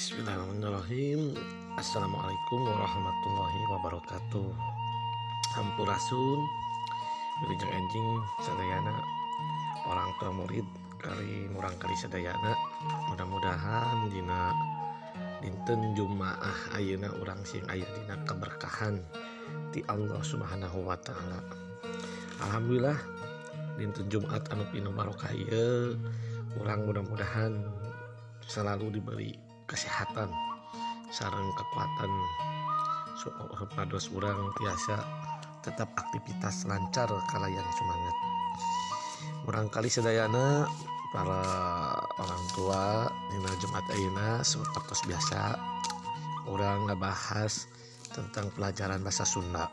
Bismillahirrahmanirrahim Assalamualaikum warahmatullahi wabarakatuh Hampurasun Wilujeng anjing Sadayana. Orang tua murid kali murang kali sadayana. Mudah-mudahan dina dinten Jumaah ayeuna orang sing aya dina keberkahan di Allah Subhanahu wa taala. Alhamdulillah dinten Jumat anu pinu barokah orang mudah-mudahan selalu diberi kesehatan sarang kekuatan pados urang biasa tetap aktivitas lancar kalian semangat. Kurangkali Sedayana para orang tua Nina Jumat Aina seperti biasa orang ngebahas tentang pelajaran bahasa Sunda.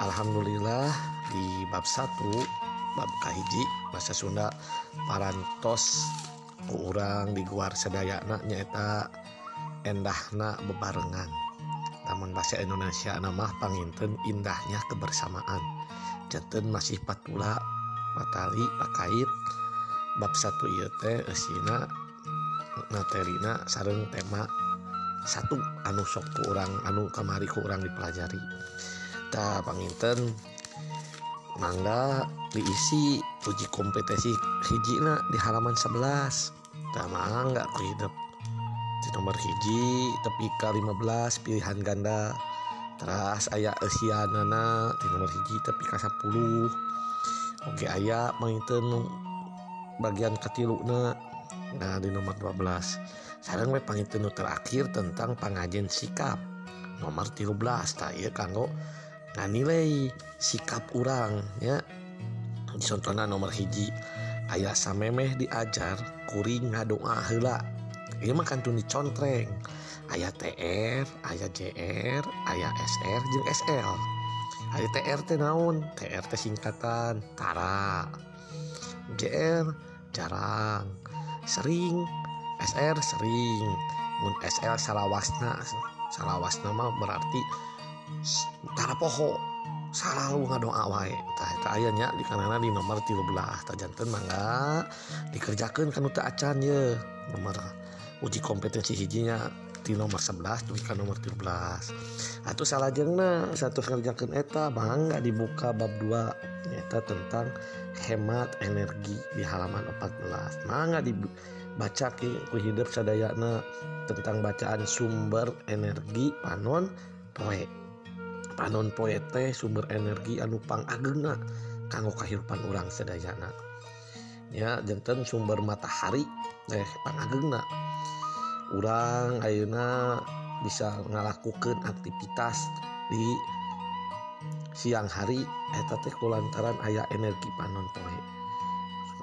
Alhamdulillah di bab 1 bab Kahiji bahasa Sunda parantos orang diguar sedaya anaknyaeta endahna bebarengan. Namun bahasa Indonesia nama Panginten indahnya kebersamaan. Jantan masih patula matali pakait. Bab satu eusina materina sareng tema satu anu sok kurang anu kamari kurang dipelajari. Ta Panginten mangga diisi uji kompetensi hijina di halaman 11 Tama nggak hidup di nomor hiji tepi ke 15 pilihan ganda. Terus ayah Asianana di nomor hiji tepi ke 10 oke ayah mainten bagian ketilukna nah di nomor 12 Sekarang we pangitenu terakhir tentang pengajian sikap. Nomor 13 tak iya kanggo nilai sikap orang ya. Contohnya nomor hiji. ayah samemeh diajar kuring ngadoa hela ini mah kantun dicontreng. Ayah TR ayah JR ayah SR jeng SL ayah TR teh naon? TR teh singkatan tara. JR jarang. Sering. SR sering. Mun SL salawasna. Salawasna mah berarti tara poho. salah doa nya di kanana di nomor 13 tah janten mangga dikerjakeun kana teu acan ye. Nomor uji kompetensi hijinya di nomor 11 tulikan nomor 13 atau salah jengna satu kerjakan eta bangga dibuka bab 2 eta tentang hemat energi di halaman 14 mangga dibaca ke hidup sadayana tentang bacaan sumber energi panon poe. panon poete sumber energi anupang agena kanggo kehidupan orang sedayana. Ya jantan sumber matahari eh pangagena orang ayeuna bisa ngalakukeun aktivitas di siang hari eta teh kulantaran aya energi panon poe.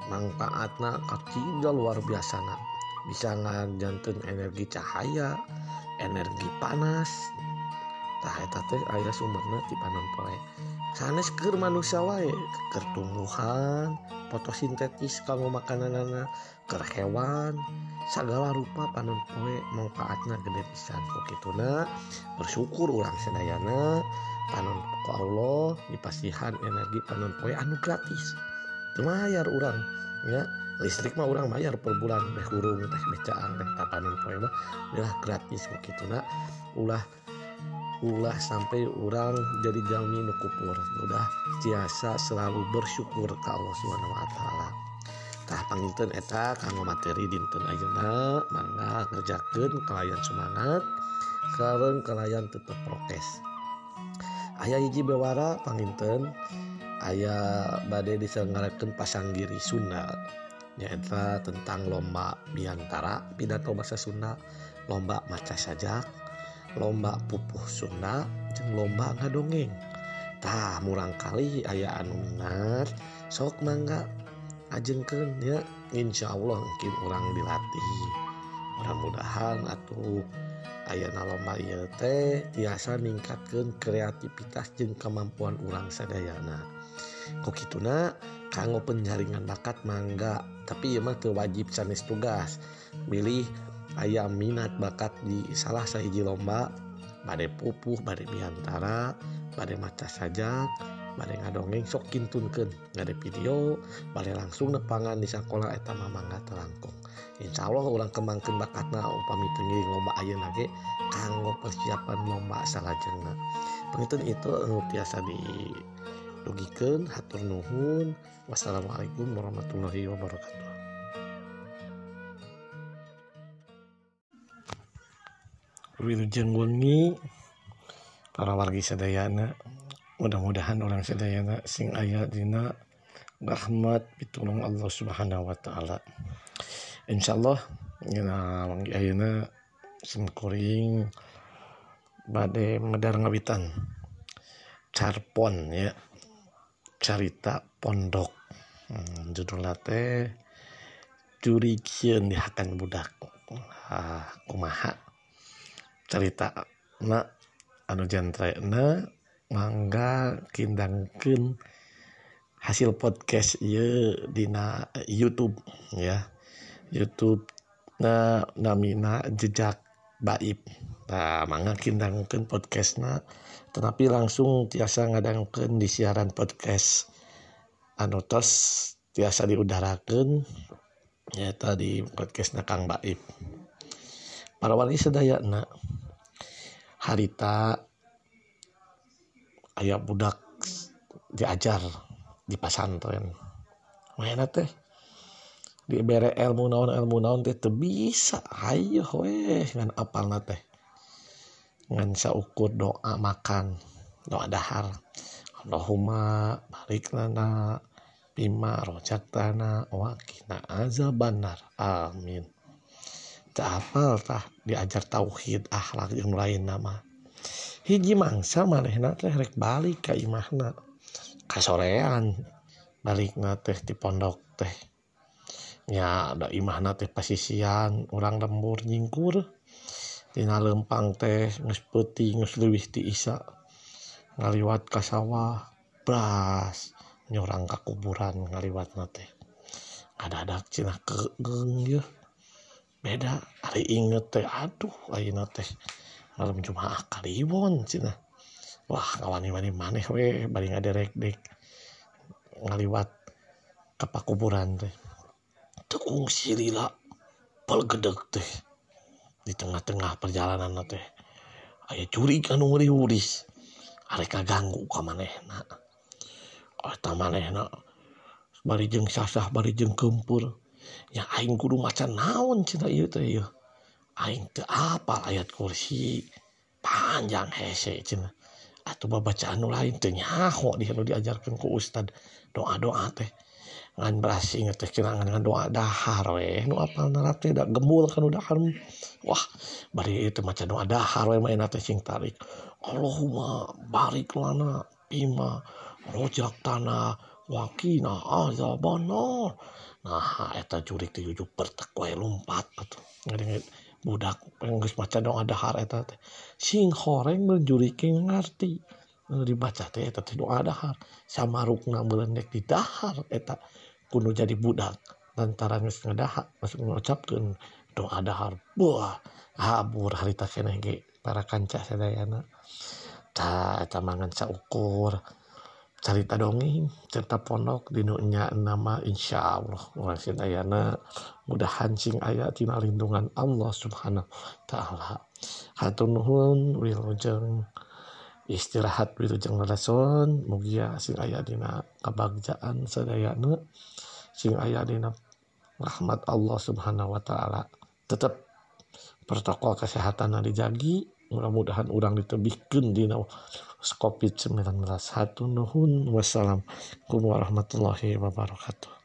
Manfaatna kacida luar biasana. Bisa ngajanten energi cahaya energi panas aya sumberna ti panon poe. Saneskur manusia wae keur tumbuhan fotosintetis kanggo makananana keur hewan. Segala rupa panon poe manfaatna gede pisan. Kok bersyukur ulang sedayana panon ku Allah dipastihan energi panon poe anu gratis. Mayar urang ya. Listrik mah orang bayar per bulan. Teh hurung teh becaan teh panon poe mah ulah gratis. Begitu ulah ulah sampai orang jadi jalmi nukupur udah biasa selalu bersyukur ke Allah Subhanahu Wa Taala. Tah panginten eta kanggo materi dinten ayeuna mangga ngerjakeun kalayan semangat sareng kalayan tetep prokes. Aya hiji bewara panginten aya bade diselenggarakan pasang giri Sunda nyaeta tentang lomba biantara pidato bahasa Sunda lomba maca sajak lomba pupuh Sunda jeung lomba ngadongeng. Tah murangkali aya anu minat sok mangga ajengkenya Insya Allah mungkin orang dilatih. Mudah-mudahan atau ayana lomba ieu teh tiasa ningkatkeun kreativitas jeung kemampuan urang sadayana. Kok kituna kanggo penjaringan bakat mangga tapi ieu mah teu wajib sanes tugas. Milih ayam minat bakat di salah sahiji lomba badai pupuh badai biantara badai maca sajak badai ngadongeng sok kintunkeun. Ngade video bade langsung nepangan di sakola eta mamangga terangkung Insya Allah ulang kemangkin bakatna upami tenggiling lomba ayeuna ge kanggo persiapan lomba salajengna. Penginten itu anu tiasa di dugikan hatur nuhun. Wassalamualaikum warahmatullahi wabarakatuh. Wilujeng wengi para wargi sedayana. Mudah-mudahan orang sedayana sing ayat dina rahmat pitulung Allah subhanahu wa ta'ala. Insyaallah ayeuna sing kuring bade medar ngawitan. Carpon ya. Carita pondok. Hmm, judul teh curigian dihakan budak. Ah, kumaha? cerita na anu jantrena mangga kindangkeun hasil podcast ye dina YouTube ya. YouTube na namina jejak baib. Nah mangga kindangkeun podcastna tetapi langsung tiasa ngadangkeun di siaran podcast. Anu tos tiasa diudarakeun ya tadi podcastna Kang Baib. para wali sedayana. Harita ayah budak diajar di pasantren. Mana teh di bere ilmu naon ilmu naon teh teu bisa. Ayo weh ngan apalna teh. Ngan saukur doa makan doa dahar. Allahumma barik lana bima rojakana wa qina azabannar. Amin. hafaltah diajar tauhid akhlak yang lain nama hiji mangsa manehna teh rek balik ka imahna. Kasorean balik na teh di pondok teh. Ya ada imahna teh pasisian orang lembur nyingkur. Dina lempang teh nges peti nges leuwih ti isa. Ngaliwat ka sawah bras nyorang ka kuburan ngaliwat na teh. Ada ada cina kegeng yeuh. beda hari inget teh aduh ayeuna teh malam jumaah kaliwon cina wah ngawani wani maneh we bari ngaderek dek ngaliwat ke pakuburan teh. Tekung silila pelgedeg teh di tengah-tengah perjalanan teh. Aya curiga anu ngeriuris arek kaganggu ka manehna. Eta manehna bari jeung sasah bari jeung kempur. ya aing kudu maca naon cina ieu teh ieu aing teu apal ayat kursi panjang hese cina atuh mah bacaan nu lain teu nyaho di anu diajarkeun ku ustad doa-doa teh ngan berasi inget teh kira ngan doa dahar we nu apal narap teh da gembul kan udah kan wah bari itu maca doa dahar we main teh sing tarik Allahumma barik lana bima rojak tanah wakina azab nah eta jurik di jujuk bertek wae lompat betul. Ngeri budak penggus maca dong ada har eta teh. Sing horeng menjuriki ngerti. Dibaca teh eta teh doa dahar sama rukna melendek di dahar eta kuno jadi budak. Lantaran geus ngadahar masuk ngucapkeun doa dahar buah habur harita keneh ge para kanca sadayana ta eta mangan saukur. carita dongeng cerita pondok dinya nama Insya Allah. Ayana mudah hancing ayatina lindungan Allah subhanahu ta'ala. Hatunhun wilujeng istirahat wilujeng rason mugia sing aya dina kebagjaan sedayana sing aya dina rahmat Allah subhanahu wa ta'ala. Tetap protokol kesehatan dijagi mudah-mudahan orang ditebihkan dina COVID-19. Hatunuhun wassalam warahmatullahi wabarakatuh